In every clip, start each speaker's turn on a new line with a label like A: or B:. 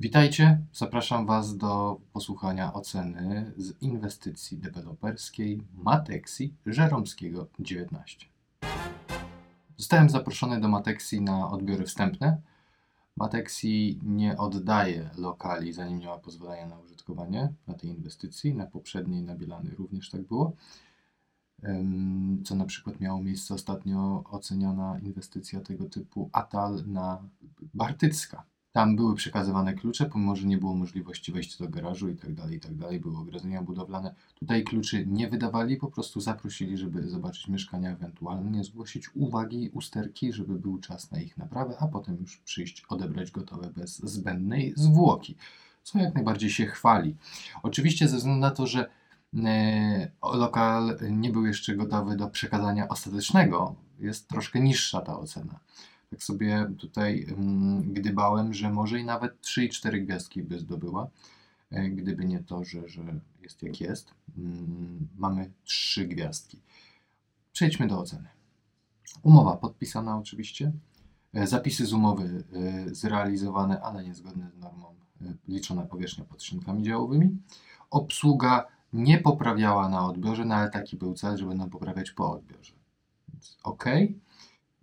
A: Witajcie, zapraszam Was do posłuchania oceny z inwestycji deweloperskiej Matexi Żeromskiego 19. Zostałem zaproszony do Matexi na odbiory wstępne. Matexi nie oddaje lokali, zanim ma pozwolenia na użytkowanie na tej inwestycji. Na poprzedniej, na Bielany również tak było. Co na przykład miało miejsce ostatnio oceniona inwestycja tego typu Atal na Bartycka. Tam były przekazywane klucze, pomimo że nie było możliwości wejścia do garażu i tak dalej, i tak dalej, były ogrodzenia budowlane. Tutaj kluczy nie wydawali, po prostu zaprosili, żeby zobaczyć mieszkania, ewentualnie zgłosić uwagi, usterki, żeby był czas na ich naprawę, a potem już przyjść, odebrać gotowe bez zbędnej zwłoki, co jak najbardziej się chwali. Oczywiście ze względu na to, że e, lokal nie był jeszcze gotowy do przekazania ostatecznego, jest troszkę niższa ta ocena. Tak sobie tutaj mm, gdybałem, że może i nawet 3 i 4 gwiazdki by zdobyła, e, gdyby nie to, że, że jest jak jest. Mm, Mamy 3 gwiazdki. Przejdźmy do oceny. Umowa podpisana oczywiście. E, Zapisy z umowy e, zrealizowane, ale niezgodne z normą. Liczona powierzchnia pod szynkami działowymi. Obsługa nie poprawiała na odbiorze, no ale taki był cel, że będą poprawiać po odbiorze. Więc ok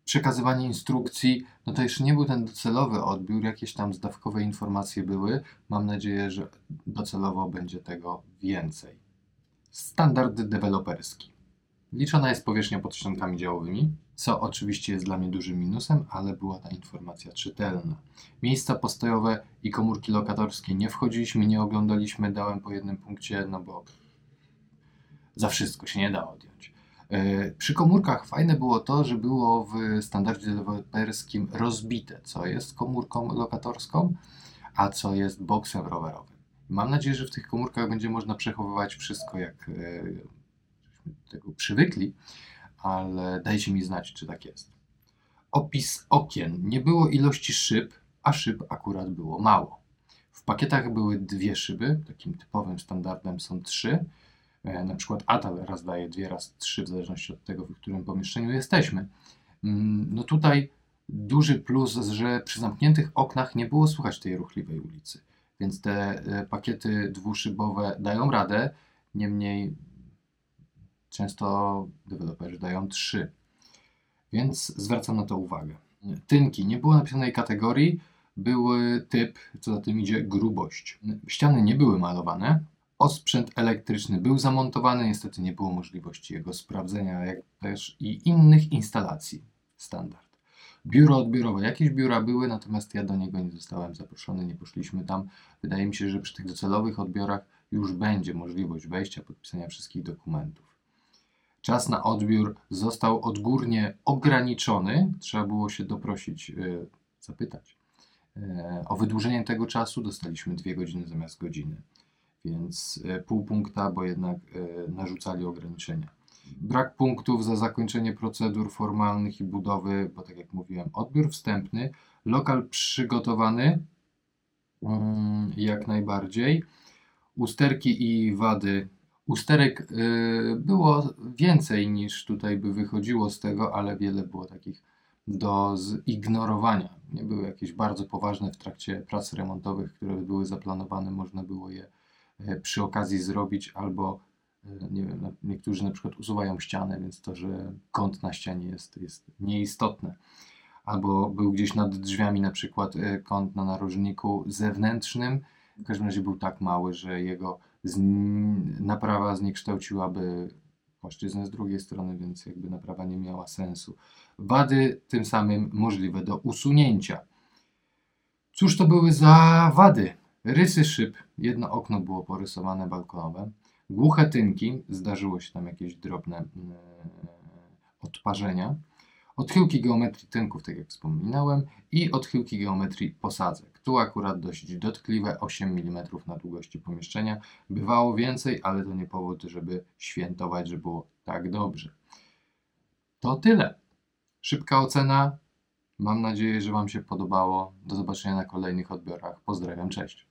A: przekazywanie instrukcji, no to jeszcze nie był ten docelowy odbiór, jakieś tam zdawkowe informacje były. Mam nadzieję, że docelowo będzie tego więcej. Standard deweloperski. Liczona jest powierzchnia pod ściankami działowymi, co oczywiście jest dla mnie dużym minusem, ale była ta informacja czytelna. Miejsca postojowe i komórki lokatorskie nie wchodziliśmy, nie oglądaliśmy, dałem po jednym punkcie, no bo za wszystko się nie da odjąć. E, Przy komórkach fajne było to, że było w standardzie deweloperskim rozbite, co jest komórką lokatorską, a co jest boksem rowerowym. Mam nadzieję, że w tych komórkach będzie można przechowywać wszystko, jak e, tego przywykli, ale dajcie mi znać, czy tak jest. Opis okien. Nie było ilości szyb, a szyb akurat było mało. W pakietach były dwie szyby, takim typowym standardem są trzy. E, Na przykład Atal raz daje dwie, raz trzy, w zależności od tego, w którym pomieszczeniu jesteśmy. Mm, No tutaj duży plus, że przy zamkniętych oknach nie było słychać tej ruchliwej ulicy. Więc te e, pakiety dwuszybowe dają radę, niemniej często deweloperzy dają trzy. Więc zwracam na to uwagę. Tynki. Nie było napisanej kategorii, były typ, co za tym idzie, grubość. Ściany nie były malowane, Osprzęt elektryczny był zamontowany, niestety nie było możliwości jego sprawdzenia, jak też i innych instalacji. Standard. Biuro odbiorowe. Jakieś biura były, natomiast ja do niego nie zostałem zaproszony, nie poszliśmy tam. Wydaje mi się, że przy tych docelowych odbiorach już będzie możliwość wejścia, podpisania wszystkich dokumentów. Czas na odbiór został odgórnie ograniczony. Trzeba było się doprosić, yy, zapytać e, o wydłużenie tego czasu. Dostaliśmy dwie godziny zamiast godziny więc e, pół punkta, bo jednak e, narzucali ograniczenia. Brak punktów za zakończenie procedur formalnych i budowy, bo tak jak mówiłem, odbiór wstępny, lokal przygotowany mm, jak najbardziej. Usterki i wady. Usterek y, było więcej niż tutaj by wychodziło z tego, ale wiele było takich do zignorowania. Nie były jakieś bardzo poważne w trakcie prac remontowych, które były zaplanowane, można było je e, przy okazji zrobić, albo e, nie wiem, niektórzy na przykład usuwają ścianę, więc to, że kąt na ścianie jest, jest nieistotne. Albo był gdzieś nad drzwiami na przykład e, kąt na narożniku zewnętrznym, w każdym razie był tak mały, że jego naprawa zniekształciłaby płaszczyznę z drugiej strony, więc jakby naprawa nie miała sensu. Wady tym samym możliwe do usunięcia. Cóż to były za wady? Rysy szyb, jedno okno było porysowane balkonowe, głuche tynki, zdarzyło się tam jakieś drobne mm, odparzenia, odchyłki geometrii tynków, tak jak wspominałem, i odchyłki geometrii posadzek. Tu akurat dość dotkliwe 8 mm na długości pomieszczenia. Bywało więcej, ale to nie powód, żeby świętować, że było tak dobrze. To tyle. Szybka ocena. Mam nadzieję, że Wam się podobało. Do zobaczenia na kolejnych odbiorach. Pozdrawiam, cześć.